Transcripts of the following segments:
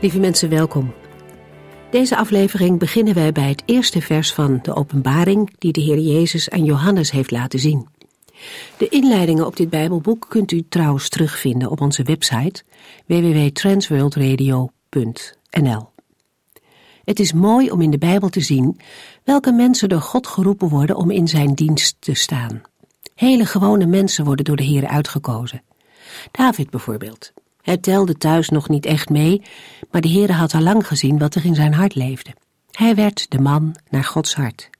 Lieve mensen, welkom. Deze aflevering beginnen wij bij het eerste vers van de openbaring die de Heer Jezus aan Johannes heeft laten zien. De inleidingen op dit Bijbelboek kunt u trouwens terugvinden op onze website www.transworldradio.nl. Het is mooi om in de Bijbel te zien welke mensen door God geroepen worden om in zijn dienst te staan. Hele gewone mensen worden door de Heer uitgekozen. David bijvoorbeeld. Hij telde thuis nog niet echt mee, maar de Heere had al lang gezien wat er in zijn hart leefde. Hij werd de man naar Gods hart.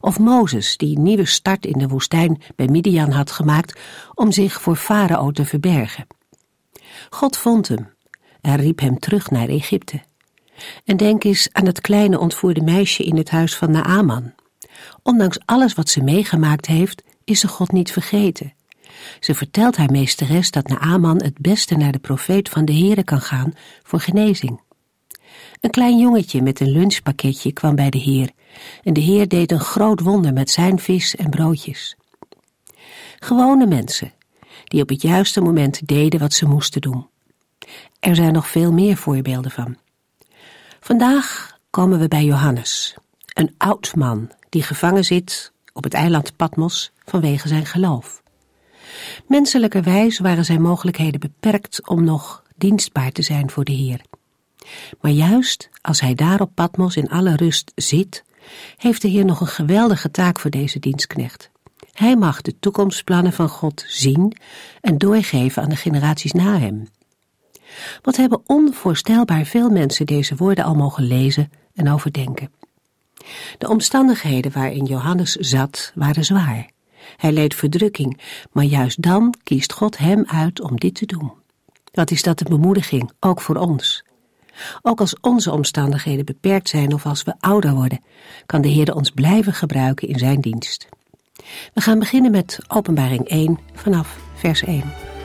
Of Mozes, die een nieuwe start in de woestijn bij Midian had gemaakt om zich voor Farao te verbergen. God vond hem en riep hem terug naar Egypte. En denk eens aan het kleine ontvoerde meisje in het huis van Naaman. Ondanks alles wat ze meegemaakt heeft, is ze God niet vergeten. Ze vertelt haar meesteres dat Naaman het beste naar de profeet van de Heere kan gaan voor genezing. Een klein jongetje met een lunchpakketje kwam bij de Heer en de Heer deed een groot wonder met zijn vis en broodjes. Gewone mensen die op het juiste moment deden wat ze moesten doen. Er zijn nog veel meer voorbeelden van. Vandaag komen we bij Johannes, een oud man die gevangen zit op het eiland Patmos vanwege zijn geloof. Menselijkerwijs waren zijn mogelijkheden beperkt om nog dienstbaar te zijn voor de Heer. Maar juist als hij daar op Patmos in alle rust zit, heeft de Heer nog een geweldige taak voor deze dienstknecht. Hij mag de toekomstplannen van God zien en doorgeven aan de generaties na hem. Wat hebben onvoorstelbaar veel mensen deze woorden al mogen lezen en overdenken. De omstandigheden waarin Johannes zat waren zwaar. Hij leed verdrukking, maar juist dan kiest God hem uit om dit te doen. Wat is dat een bemoediging, ook voor ons? Ook als onze omstandigheden beperkt zijn of als we ouder worden, kan de Heer ons blijven gebruiken in zijn dienst. We gaan beginnen met Openbaring 1 vanaf vers 1.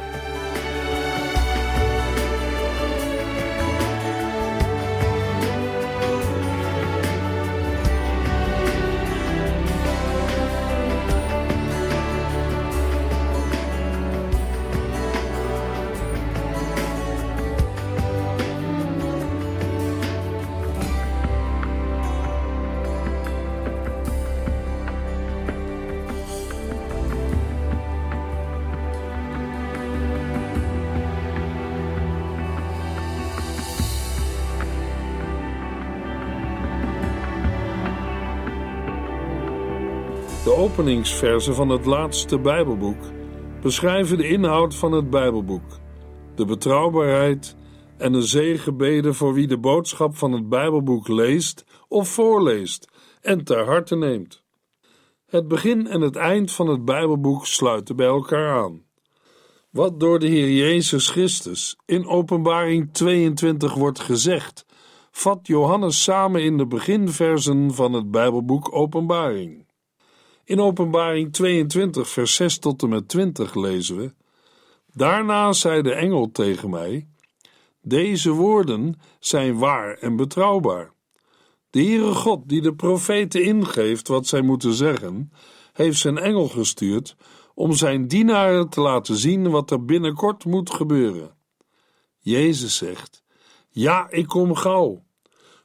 Openingsversen van het laatste Bijbelboek beschrijven de inhoud van het Bijbelboek, de betrouwbaarheid en de zegenbeden voor wie de boodschap van het Bijbelboek leest of voorleest en ter harte neemt. Het begin en het eind van het Bijbelboek sluiten bij elkaar aan. Wat door de Heer Jezus Christus in Openbaring 22 wordt gezegd, vat Johannes samen in de beginversen van het Bijbelboek Openbaring. In Openbaring 22, vers 6 tot en met 20 lezen we: Daarna zei de engel tegen mij: Deze woorden zijn waar en betrouwbaar. De Heere God, die de profeten ingeeft wat zij moeten zeggen, heeft zijn engel gestuurd om zijn dienaren te laten zien wat er binnenkort moet gebeuren. Jezus zegt: Ja, ik kom gauw.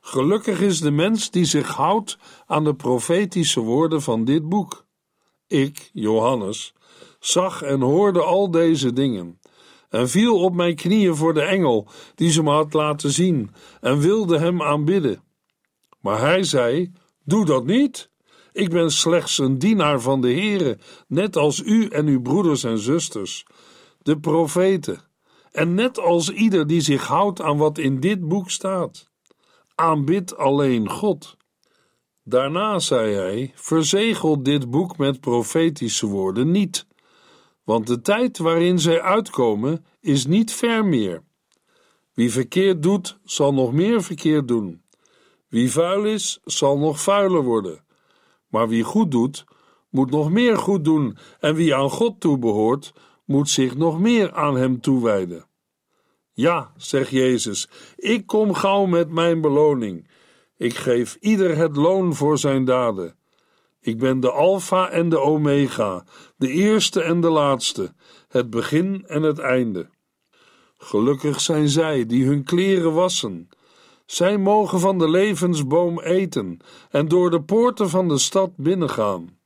Gelukkig is de mens die zich houdt aan de profetische woorden van dit boek. Ik, Johannes, zag en hoorde al deze dingen en viel op mijn knieën voor de engel die ze me had laten zien en wilde hem aanbidden. Maar hij zei: Doe dat niet. Ik ben slechts een dienaar van de Heere, net als u en uw broeders en zusters, de profeten, en net als ieder die zich houdt aan wat in dit boek staat aanbid alleen God. Daarna zei hij: Verzegel dit boek met profetische woorden niet, want de tijd waarin zij uitkomen is niet ver meer. Wie verkeerd doet, zal nog meer verkeerd doen. Wie vuil is, zal nog vuiler worden. Maar wie goed doet, moet nog meer goed doen, en wie aan God toebehoort, moet zich nog meer aan Hem toewijden. Ja, zegt Jezus, ik kom gauw met mijn beloning. Ik geef ieder het loon voor zijn daden. Ik ben de Alpha en de Omega, de eerste en de laatste, het begin en het einde. Gelukkig zijn zij die hun kleren wassen. Zij mogen van de levensboom eten en door de poorten van de stad binnengaan.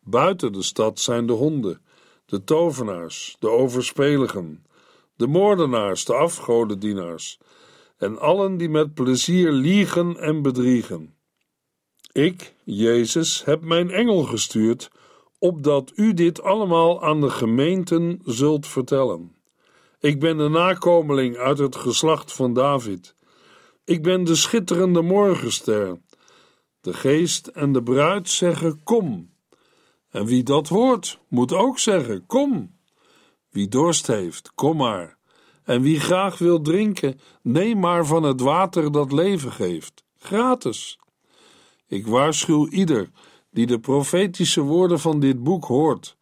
Buiten de stad zijn de honden, de tovenaars, de overspeligen, de moordenaars, de afgodendienaars en allen die met plezier liegen en bedriegen. Ik, Jezus, heb mijn engel gestuurd, opdat u dit allemaal aan de gemeenten zult vertellen. Ik ben de nakomeling uit het geslacht van David. Ik ben de schitterende morgenster. De geest en de bruid zeggen: Kom. En wie dat hoort, moet ook zeggen: Kom. Wie dorst heeft, kom maar. En wie graag wil drinken, neem maar van het water dat leven geeft, gratis. Ik waarschuw ieder die de profetische woorden van dit boek hoort.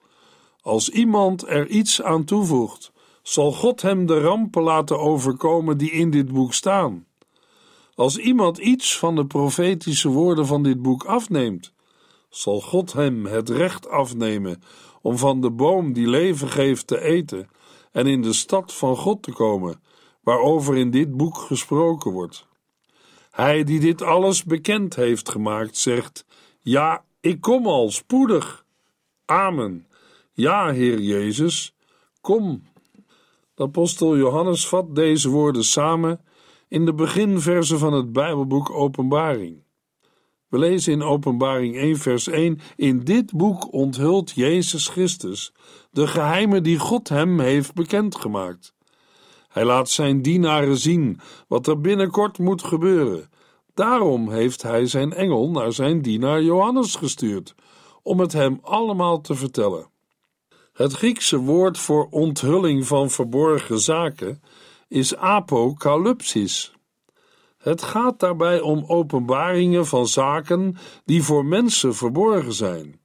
Als iemand er iets aan toevoegt, zal God hem de rampen laten overkomen die in dit boek staan. Als iemand iets van de profetische woorden van dit boek afneemt, zal God hem het recht afnemen om van de boom die leven geeft te eten en in de stad van God te komen, waarover in dit boek gesproken wordt. Hij die dit alles bekend heeft gemaakt, zegt: Ja, ik kom al spoedig. Amen. Ja, Heer Jezus, kom. De apostel Johannes vat deze woorden samen in de beginversen van het Bijbelboek Openbaring. We lezen in Openbaring 1, vers 1: In dit boek onthult Jezus Christus de geheimen die God hem heeft bekendgemaakt. Hij laat zijn dienaren zien wat er binnenkort moet gebeuren. Daarom heeft hij zijn engel naar zijn dienaar Johannes gestuurd, om het hem allemaal te vertellen. Het Griekse woord voor onthulling van verborgen zaken is apocalypsis. Het gaat daarbij om openbaringen van zaken die voor mensen verborgen zijn.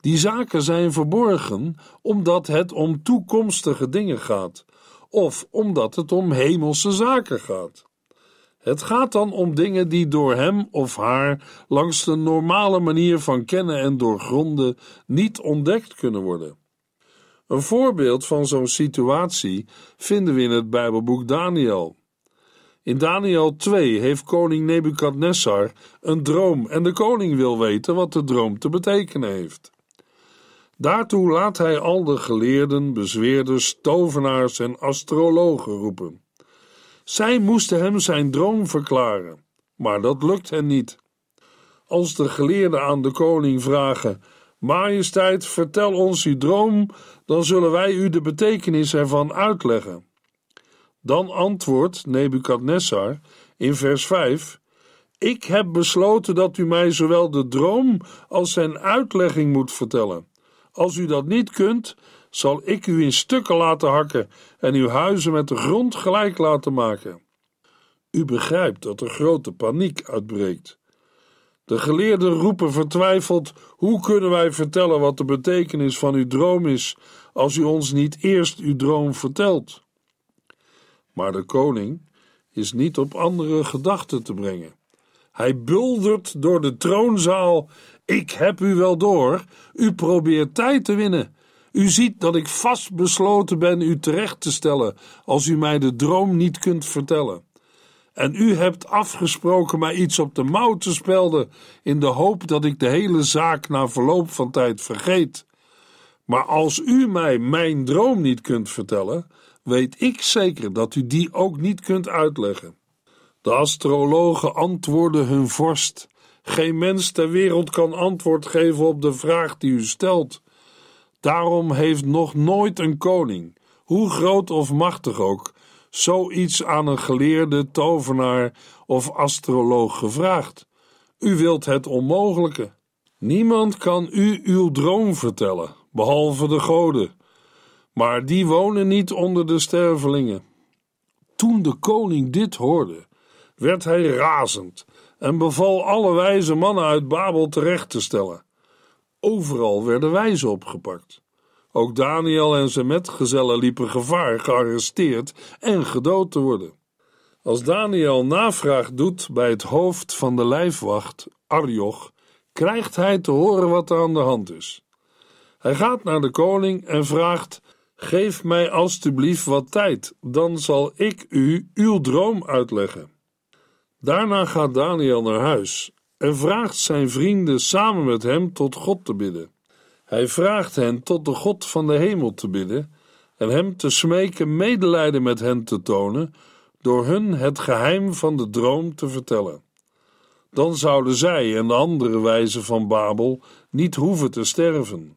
Die zaken zijn verborgen omdat het om toekomstige dingen gaat, of omdat het om hemelse zaken gaat. Het gaat dan om dingen die door hem of haar langs de normale manier van kennen en doorgronden niet ontdekt kunnen worden. Een voorbeeld van zo'n situatie vinden we in het Bijbelboek Daniel. In Daniel 2 heeft koning Nebukadnessar een droom en de koning wil weten wat de droom te betekenen heeft. Daartoe laat hij al de geleerden, bezweerders, tovenaars en astrologen roepen. Zij moesten hem zijn droom verklaren, maar dat lukt hen niet. Als de geleerden aan de koning vragen: Majesteit, vertel ons uw droom, dan zullen wij u de betekenis ervan uitleggen. Dan antwoordt Nebukadnessar in vers 5: Ik heb besloten dat u mij zowel de droom als zijn uitlegging moet vertellen. Als u dat niet kunt, zal ik u in stukken laten hakken en uw huizen met de grond gelijk laten maken. U begrijpt dat er grote paniek uitbreekt. De geleerden roepen vertwijfeld: Hoe kunnen wij vertellen wat de betekenis van uw droom is, als u ons niet eerst uw droom vertelt? Maar de koning is niet op andere gedachten te brengen. Hij buldert door de troonzaal: Ik heb u wel door, u probeert tijd te winnen. U ziet dat ik vastbesloten ben u terecht te stellen als u mij de droom niet kunt vertellen. En u hebt afgesproken mij iets op de mouw te spelden in de hoop dat ik de hele zaak na verloop van tijd vergeet. Maar als u mij mijn droom niet kunt vertellen, weet ik zeker dat u die ook niet kunt uitleggen. De astrologen antwoorden hun vorst. Geen mens ter wereld kan antwoord geven op de vraag die u stelt. Daarom heeft nog nooit een koning, hoe groot of machtig ook, zoiets aan een geleerde, tovenaar of astroloog gevraagd. U wilt het onmogelijke. Niemand kan u uw droom vertellen, behalve de goden, maar die wonen niet onder de stervelingen. Toen de koning dit hoorde, werd hij razend en beval alle wijze mannen uit Babel terecht te stellen. Overal werden wijzen opgepakt. Ook Daniel en zijn metgezellen liepen gevaar gearresteerd en gedood te worden. Als Daniel navraag doet bij het hoofd van de lijfwacht, Arioch, krijgt hij te horen wat er aan de hand is. Hij gaat naar de koning en vraagt: Geef mij alstublieft wat tijd, dan zal ik u uw droom uitleggen. Daarna gaat Daniel naar huis en vraagt zijn vrienden samen met hem tot God te bidden. Hij vraagt hen tot de God van de hemel te bidden en hem te smeken medelijden met hen te tonen door hun het geheim van de droom te vertellen. Dan zouden zij en de andere wijzen van Babel niet hoeven te sterven.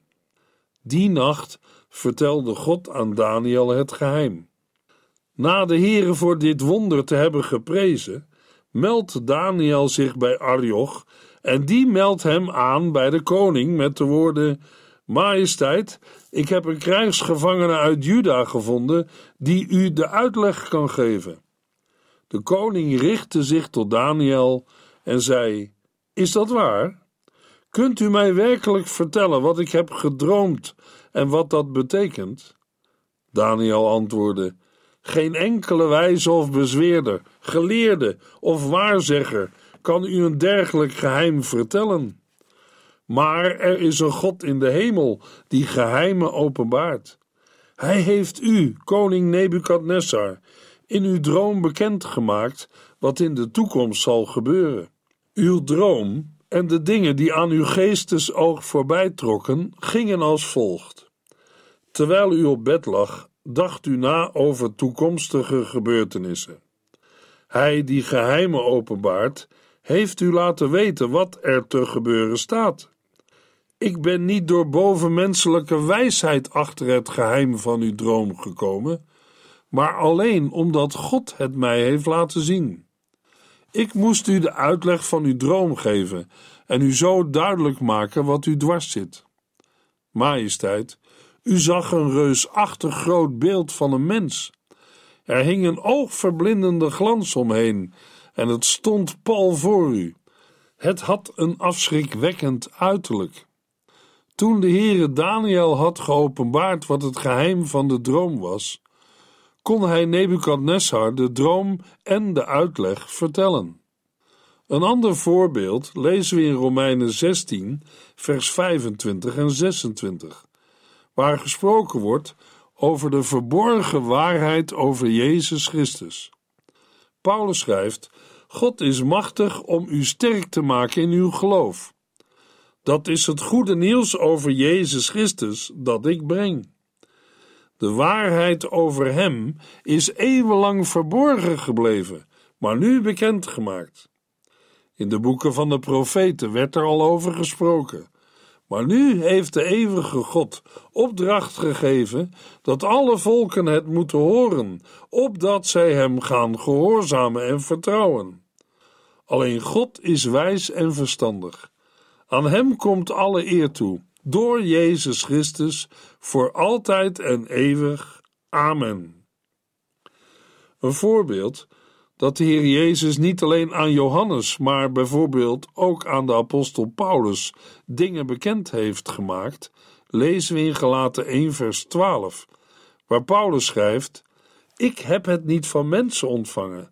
Die nacht vertelde God aan Daniel het geheim. Na de Heere voor dit wonder te hebben geprezen, meldt Daniel zich bij Arioch en die meldt hem aan bij de koning met de woorden: Majesteit, ik heb een krijgsgevangene uit Juda gevonden die u de uitleg kan geven. De koning richtte zich tot Daniel en zei: Is dat waar? Kunt u mij werkelijk vertellen wat ik heb gedroomd en wat dat betekent? Daniel antwoordde: Geen enkele wijze of bezweerder, geleerde of waarzegger kan u een dergelijk geheim vertellen. Maar er is een God in de hemel die geheimen openbaart. Hij heeft u, koning Nebukadnessar, in uw droom bekendgemaakt wat in de toekomst zal gebeuren. Uw droom en de dingen die aan uw geestesoog voorbij trokken, gingen als volgt. Terwijl u op bed lag, dacht u na over toekomstige gebeurtenissen. Hij die geheimen openbaart, heeft u laten weten wat er te gebeuren staat. Ik ben niet door bovenmenselijke wijsheid achter het geheim van uw droom gekomen, maar alleen omdat God het mij heeft laten zien. Ik moest u de uitleg van uw droom geven en u zo duidelijk maken wat u dwars zit. Majesteit, u zag een reusachtig groot beeld van een mens. Er hing een oogverblindende glans omheen en het stond pal voor u. Het had een afschrikwekkend uiterlijk. Toen de Heere Daniel had geopenbaard wat het geheim van de droom was, kon hij Nebukadnessar de droom en de uitleg vertellen. Een ander voorbeeld lezen we in Romeinen 16, vers 25 en 26, waar gesproken wordt over de verborgen waarheid over Jezus Christus. Paulus schrijft: God is machtig om u sterk te maken in uw geloof. Dat is het goede nieuws over Jezus Christus dat ik breng. De waarheid over Hem is eeuwenlang verborgen gebleven, maar nu bekendgemaakt. In de boeken van de profeten werd er al over gesproken. Maar nu heeft de eeuwige God opdracht gegeven dat alle volken het moeten horen, opdat zij Hem gaan gehoorzamen en vertrouwen. Alleen God is wijs en verstandig. Aan Hem komt alle eer toe door Jezus Christus voor altijd en eeuwig. Amen. Een voorbeeld dat de Heer Jezus niet alleen aan Johannes, maar bijvoorbeeld ook aan de apostel Paulus dingen bekend heeft gemaakt, lezen we in Galaten 1 vers 12, waar Paulus schrijft: Ik heb het niet van mensen ontvangen,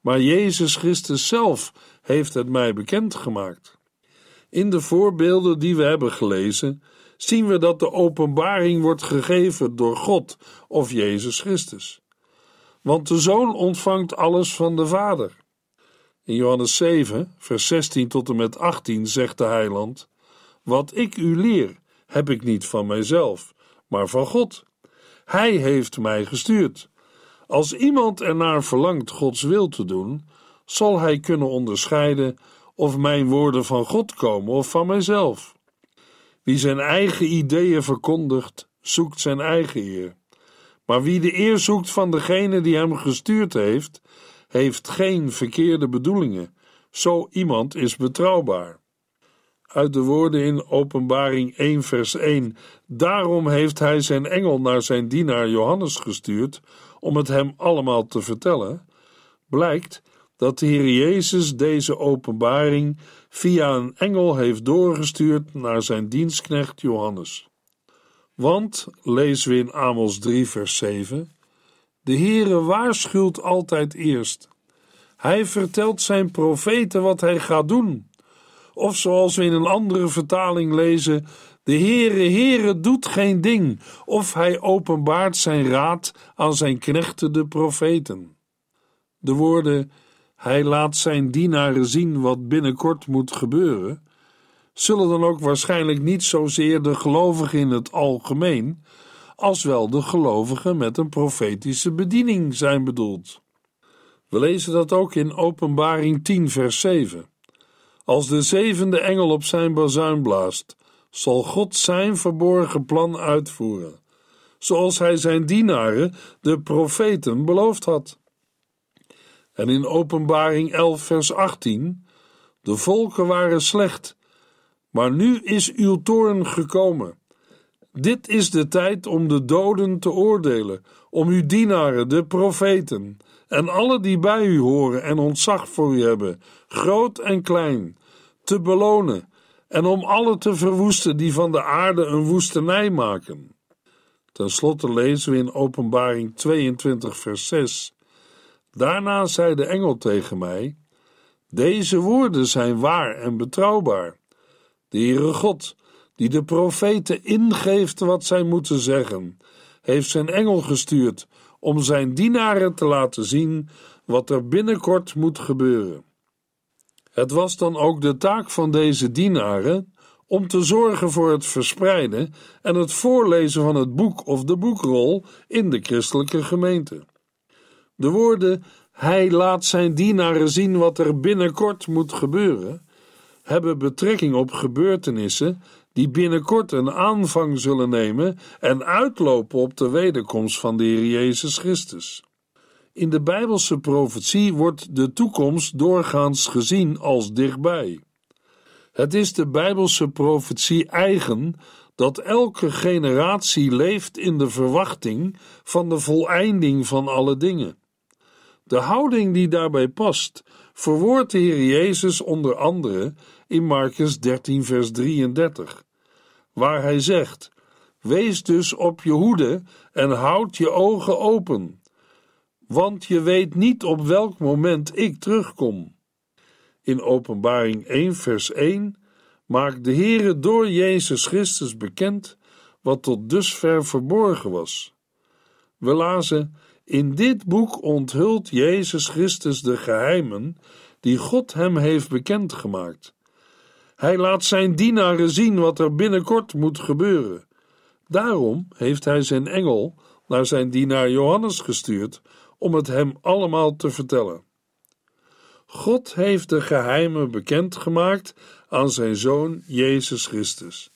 maar Jezus Christus zelf heeft het mij bekend gemaakt. In de voorbeelden die we hebben gelezen, zien we dat de openbaring wordt gegeven door God of Jezus Christus. Want de Zoon ontvangt alles van de Vader. In Johannes 7, vers 16 tot en met 18 zegt de Heiland: Wat ik u leer, heb ik niet van mijzelf, maar van God. Hij heeft mij gestuurd. Als iemand ernaar verlangt Gods wil te doen, zal hij kunnen onderscheiden of mijn woorden van God komen of van mijzelf. Wie zijn eigen ideeën verkondigt, zoekt zijn eigen eer. Maar wie de eer zoekt van degene die hem gestuurd heeft, heeft geen verkeerde bedoelingen. Zo iemand is betrouwbaar. Uit de woorden in Openbaring 1, vers 1: Daarom heeft hij zijn engel naar zijn dienaar Johannes gestuurd, om het hem allemaal te vertellen, blijkt dat de Heer Jezus deze openbaring via een engel heeft doorgestuurd naar zijn dienstknecht Johannes. Want, lezen we in Amos 3, vers 7, de Heere waarschuwt altijd eerst. Hij vertelt zijn profeten wat hij gaat doen. Of zoals we in een andere vertaling lezen, de Heere, Heere doet geen ding, of hij openbaart zijn raad aan zijn knechten de profeten. De woorden, hij laat zijn dienaren zien wat binnenkort moet gebeuren, zullen dan ook waarschijnlijk niet zozeer de gelovigen in het algemeen, als wel de gelovigen met een profetische bediening zijn bedoeld. We lezen dat ook in Openbaring 10, vers 7. Als de zevende engel op zijn bazuin blaast, zal God zijn verborgen plan uitvoeren, zoals hij zijn dienaren, de profeten, beloofd had. En in Openbaring 11, vers 18: De volken waren slecht, maar nu is uw toorn gekomen. Dit is de tijd om de doden te oordelen, om uw dienaren, de profeten, en alle die bij u horen en ontzag voor u hebben, groot en klein, te belonen en om alle te verwoesten die van de aarde een woestenij maken. Ten slotte lezen we in Openbaring 22, vers 6. Daarna zei de engel tegen mij: Deze woorden zijn waar en betrouwbaar. De Heere God, die de profeten ingeeft wat zij moeten zeggen, heeft zijn engel gestuurd om zijn dienaren te laten zien wat er binnenkort moet gebeuren. Het was dan ook de taak van deze dienaren om te zorgen voor het verspreiden en het voorlezen van het boek of de boekrol in de christelijke gemeente. De woorden Hij laat zijn dienaren zien wat er binnenkort moet gebeuren, hebben betrekking op gebeurtenissen die binnenkort een aanvang zullen nemen en uitlopen op de wederkomst van de Heer Jezus Christus. In de Bijbelse profetie wordt de toekomst doorgaans gezien als dichtbij. Het is de Bijbelse profetie eigen dat elke generatie leeft in de verwachting van de voleinding van alle dingen. De houding die daarbij past, verwoordt de Heer Jezus onder andere in Marcus 13, vers 33, waar hij zegt: Wees dus op je hoede en houd je ogen open want je weet niet op welk moment ik terugkom. In Openbaring 1, vers 1 maakt de Heere door Jezus Christus bekend wat tot dusver verborgen was. We lazen: In dit boek onthult Jezus Christus de geheimen die God hem heeft bekendgemaakt. Hij laat zijn dienaren zien wat er binnenkort moet gebeuren. Daarom heeft hij zijn engel naar zijn dienaar Johannes gestuurd om het hem allemaal te vertellen. God heeft de geheimen bekendgemaakt aan zijn zoon Jezus Christus.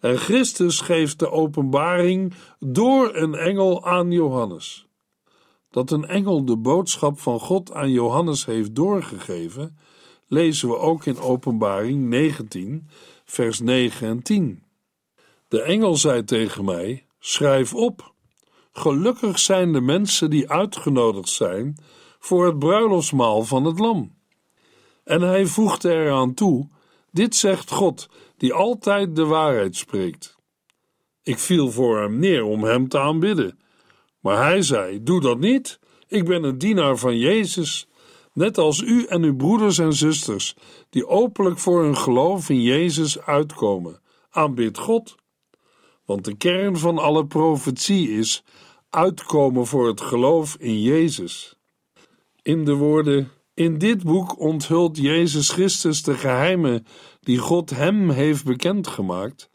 En Christus geeft de openbaring door een engel aan Johannes. Dat een engel de boodschap van God aan Johannes heeft doorgegeven, lezen we ook in Openbaring 19, vers 9 en 10. De engel zei tegen mij: Schrijf op Gelukkig zijn de mensen die uitgenodigd zijn voor het bruiloftsmaal van het Lam. En hij voegde eraan toe: Dit zegt God, die altijd de waarheid spreekt. Ik viel voor hem neer om hem te aanbidden. Maar hij zei: Doe dat niet. Ik ben een dienaar van Jezus, net als u en uw broeders en zusters, die openlijk voor hun geloof in Jezus uitkomen. Aanbid God. Want de kern van alle profetie is uitkomen voor het geloof in Jezus. In de woorden: In dit boek onthult Jezus Christus de geheimen die God hem heeft bekendgemaakt,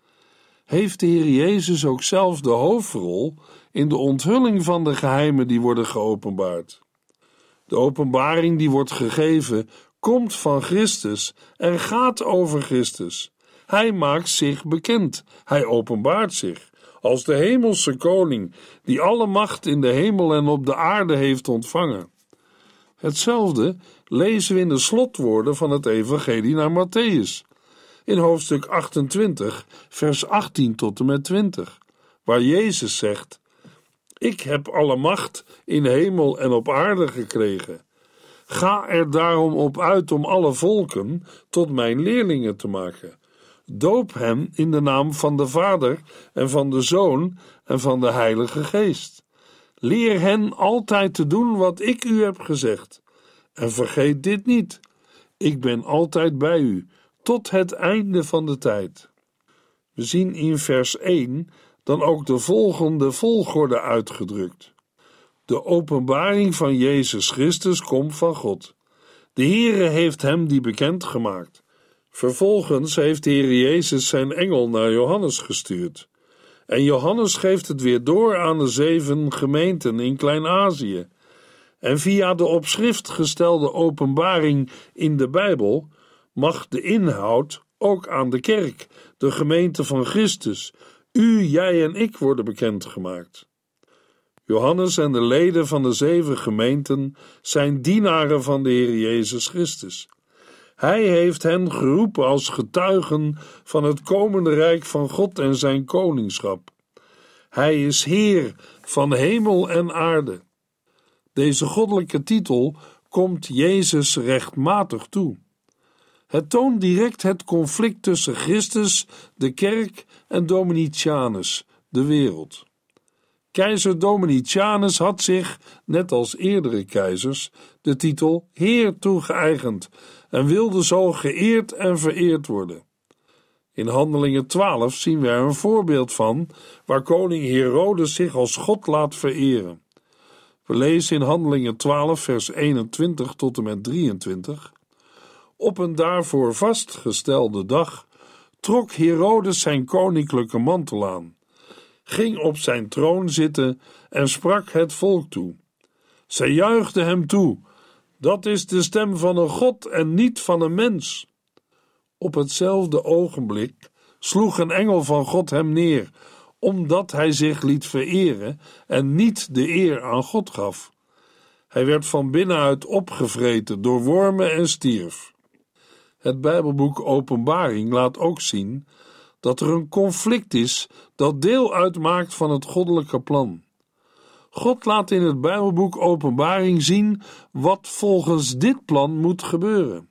heeft de Heer Jezus ook zelf de hoofdrol in de onthulling van de geheimen die worden geopenbaard. De openbaring die wordt gegeven komt van Christus en gaat over Christus. Hij maakt zich bekend, hij openbaart zich als de hemelse koning, die alle macht in de hemel en op de aarde heeft ontvangen. Hetzelfde lezen we in de slotwoorden van het Evangelie naar Matthäus, in hoofdstuk 28, vers 18 tot en met 20, waar Jezus zegt: Ik heb alle macht in hemel en op aarde gekregen. Ga er daarom op uit om alle volken tot mijn leerlingen te maken. Doop hen in de naam van de Vader en van de Zoon en van de Heilige Geest. Leer hen altijd te doen wat ik u heb gezegd. En vergeet dit niet: ik ben altijd bij u, tot het einde van de tijd. We zien in vers 1 dan ook de volgende volgorde uitgedrukt. De openbaring van Jezus Christus komt van God. De Heere heeft hem die bekend gemaakt. Vervolgens heeft de Heer Jezus zijn engel naar Johannes gestuurd. En Johannes geeft het weer door aan de zeven gemeenten in Klein-Azië. En via de op schrift gestelde openbaring in de Bijbel mag de inhoud ook aan de kerk, de gemeente van Christus, u, jij en ik worden bekendgemaakt. Johannes en de leden van de zeven gemeenten zijn dienaren van de Heer Jezus Christus. Hij heeft hen geroepen als getuigen van het komende rijk van God en zijn koningschap. Hij is Heer van hemel en aarde. Deze goddelijke titel komt Jezus rechtmatig toe. Het toont direct het conflict tussen Christus, de kerk en Dominicianus, de wereld. Keizer Dominicianus had zich, net als eerdere keizers, de titel Heer toegeëigend en wilde zo geëerd en vereerd worden. In Handelingen 12 zien we er een voorbeeld van waar koning Herodes zich als God laat vereren. We lezen in Handelingen 12, vers 21 tot en met 23. Op een daarvoor vastgestelde dag trok Herodes zijn koninklijke mantel aan, ging op zijn troon zitten en sprak het volk toe. Zij juichten hem toe: Dat is de stem van een God en niet van een mens. Op hetzelfde ogenblik sloeg een engel van God hem neer, omdat hij zich liet vereren en niet de eer aan God gaf. Hij werd van binnenuit opgevreten door wormen en stierf. Het Bijbelboek Openbaring laat ook zien dat er een conflict is dat deel uitmaakt van het goddelijke plan. God laat in het Bijbelboek Openbaring zien wat volgens dit plan moet gebeuren.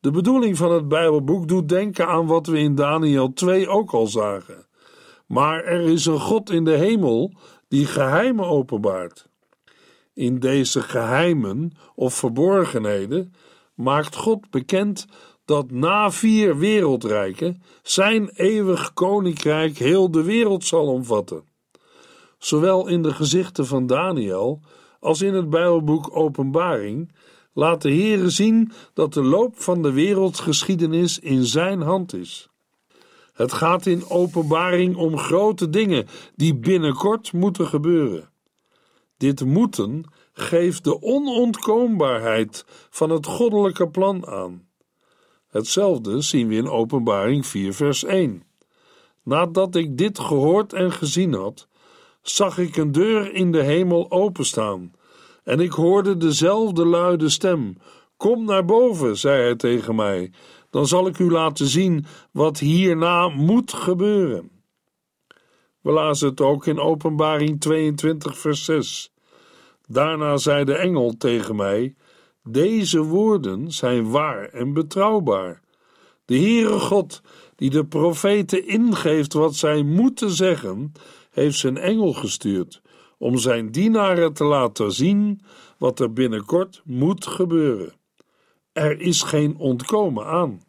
De bedoeling van het Bijbelboek doet denken aan wat we in Daniel 2 ook al zagen. Maar er is een God in de hemel die geheimen openbaart. In deze geheimen of verborgenheden maakt God bekend dat na vier wereldrijken zijn eeuwig koninkrijk heel de wereld zal omvatten. Zowel in de gezichten van Daniel als in het Bijbelboek Openbaring laat de Heere zien dat de loop van de wereldgeschiedenis in zijn hand is. Het gaat in openbaring om grote dingen die binnenkort moeten gebeuren. Dit moeten geeft de onontkoombaarheid van het goddelijke plan aan. Hetzelfde zien we in Openbaring 4, vers 1. Nadat ik dit gehoord en gezien had, zag ik een deur in de hemel openstaan, en ik hoorde dezelfde luide stem: Kom naar boven, zei hij tegen mij, dan zal ik u laten zien wat hierna moet gebeuren. We lazen het ook in Openbaring 22, vers 6. Daarna zei de engel tegen mij: Deze woorden zijn waar en betrouwbaar. De Heere God, die de profeten ingeeft wat zij moeten zeggen, heeft zijn engel gestuurd om zijn dienaren te laten zien wat er binnenkort moet gebeuren. Er is geen ontkomen aan.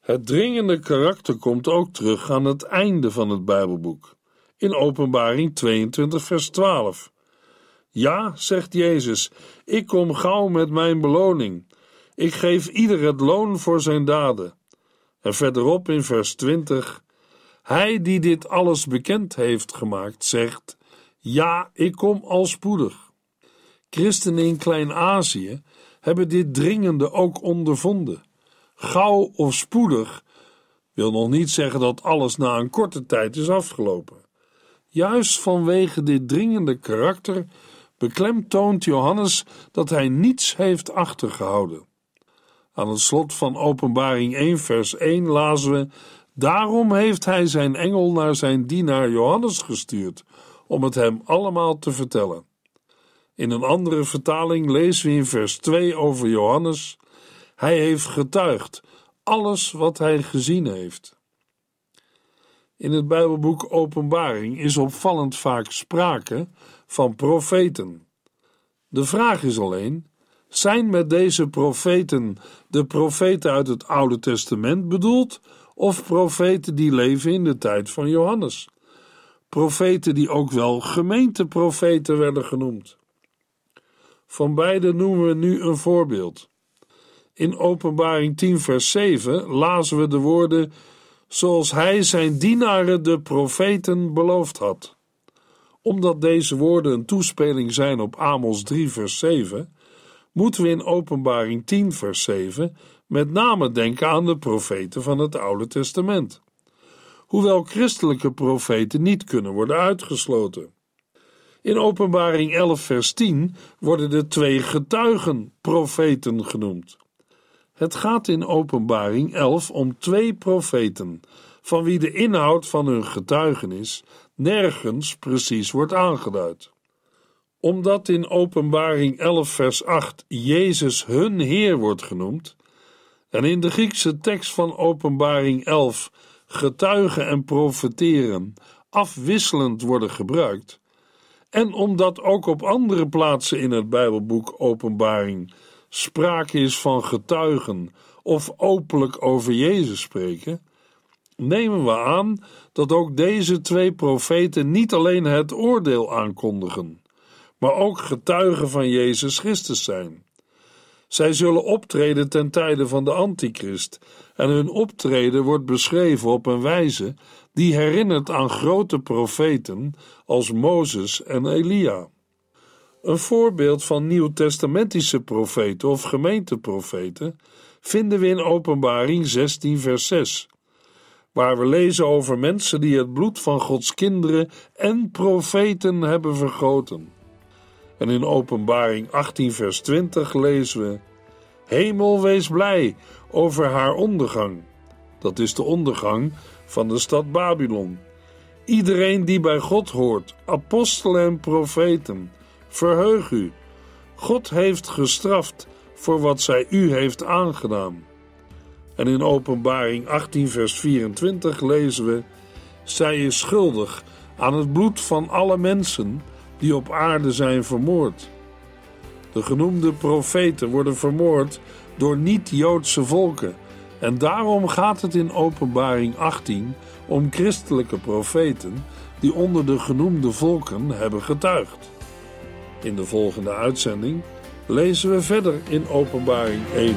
Het dringende karakter komt ook terug aan het einde van het Bijbelboek, in Openbaring 22, vers 12. Ja, zegt Jezus, ik kom gauw met mijn beloning. Ik geef ieder het loon voor zijn daden. En verderop in vers 20: Hij die dit alles bekend heeft gemaakt, zegt: Ja, ik kom al spoedig. Christenen in Klein-Azië hebben dit dringende ook ondervonden. Gauw of spoedig wil nog niet zeggen dat alles na een korte tijd is afgelopen. Juist vanwege dit dringende karakter beklemtoont Johannes dat hij niets heeft achtergehouden. Aan het slot van Openbaring 1, vers 1 lazen we: Daarom heeft hij zijn engel naar zijn dienaar Johannes gestuurd, om het hem allemaal te vertellen. In een andere vertaling lezen we in vers 2 over Johannes: Hij heeft getuigd alles wat hij gezien heeft. In het Bijbelboek Openbaring is opvallend vaak sprake van profeten. De vraag is alleen: zijn met deze profeten de profeten uit het Oude Testament bedoeld, of profeten die leven in de tijd van Johannes? Profeten die ook wel gemeenteprofeten werden genoemd. Van beide noemen we nu een voorbeeld. In Openbaring 10, vers 7 lazen we de woorden: Zoals hij zijn dienaren, de profeten, beloofd had. Omdat deze woorden een toespeling zijn op Amos 3, vers 7, moeten we in Openbaring 10, vers 7 met name denken aan de profeten van het Oude Testament. Hoewel christelijke profeten niet kunnen worden uitgesloten. In Openbaring 11, vers 10 worden de twee getuigen profeten genoemd. Het gaat in Openbaring 11 om twee profeten, van wie de inhoud van hun getuigenis nergens precies wordt aangeduid. Omdat in Openbaring 11, vers 8 Jezus hun Heer wordt genoemd, en in de Griekse tekst van Openbaring 11 getuigen en profeteren afwisselend worden gebruikt, en omdat ook op andere plaatsen in het Bijbelboek Openbaring sprake is van getuigen of openlijk over Jezus spreken, nemen we aan dat ook deze twee profeten niet alleen het oordeel aankondigen, maar ook getuigen van Jezus Christus zijn. Zij zullen optreden ten tijde van de Antichrist, en hun optreden wordt beschreven op een wijze die herinnert aan grote profeten als Mozes en Elia. Een voorbeeld van nieuwtestamentische profeten of gemeenteprofeten vinden we in Openbaring 16, vers 6, waar we lezen over mensen die het bloed van Gods kinderen en profeten hebben vergoten. En in Openbaring 18, vers 20 lezen we: Hemel, wees blij over haar ondergang. Dat is de ondergang van de stad Babylon. Iedereen die bij God hoort, apostelen en profeten, verheug u. God heeft gestraft voor wat zij u heeft aangedaan. En in Openbaring 18, vers 24 lezen we: Zij is schuldig aan het bloed van alle mensen die op aarde zijn vermoord. De genoemde profeten worden vermoord door niet-Joodse volken. En daarom gaat het in Openbaring 18 om christelijke profeten die onder de genoemde volken hebben getuigd. In de volgende uitzending lezen we verder in Openbaring 1.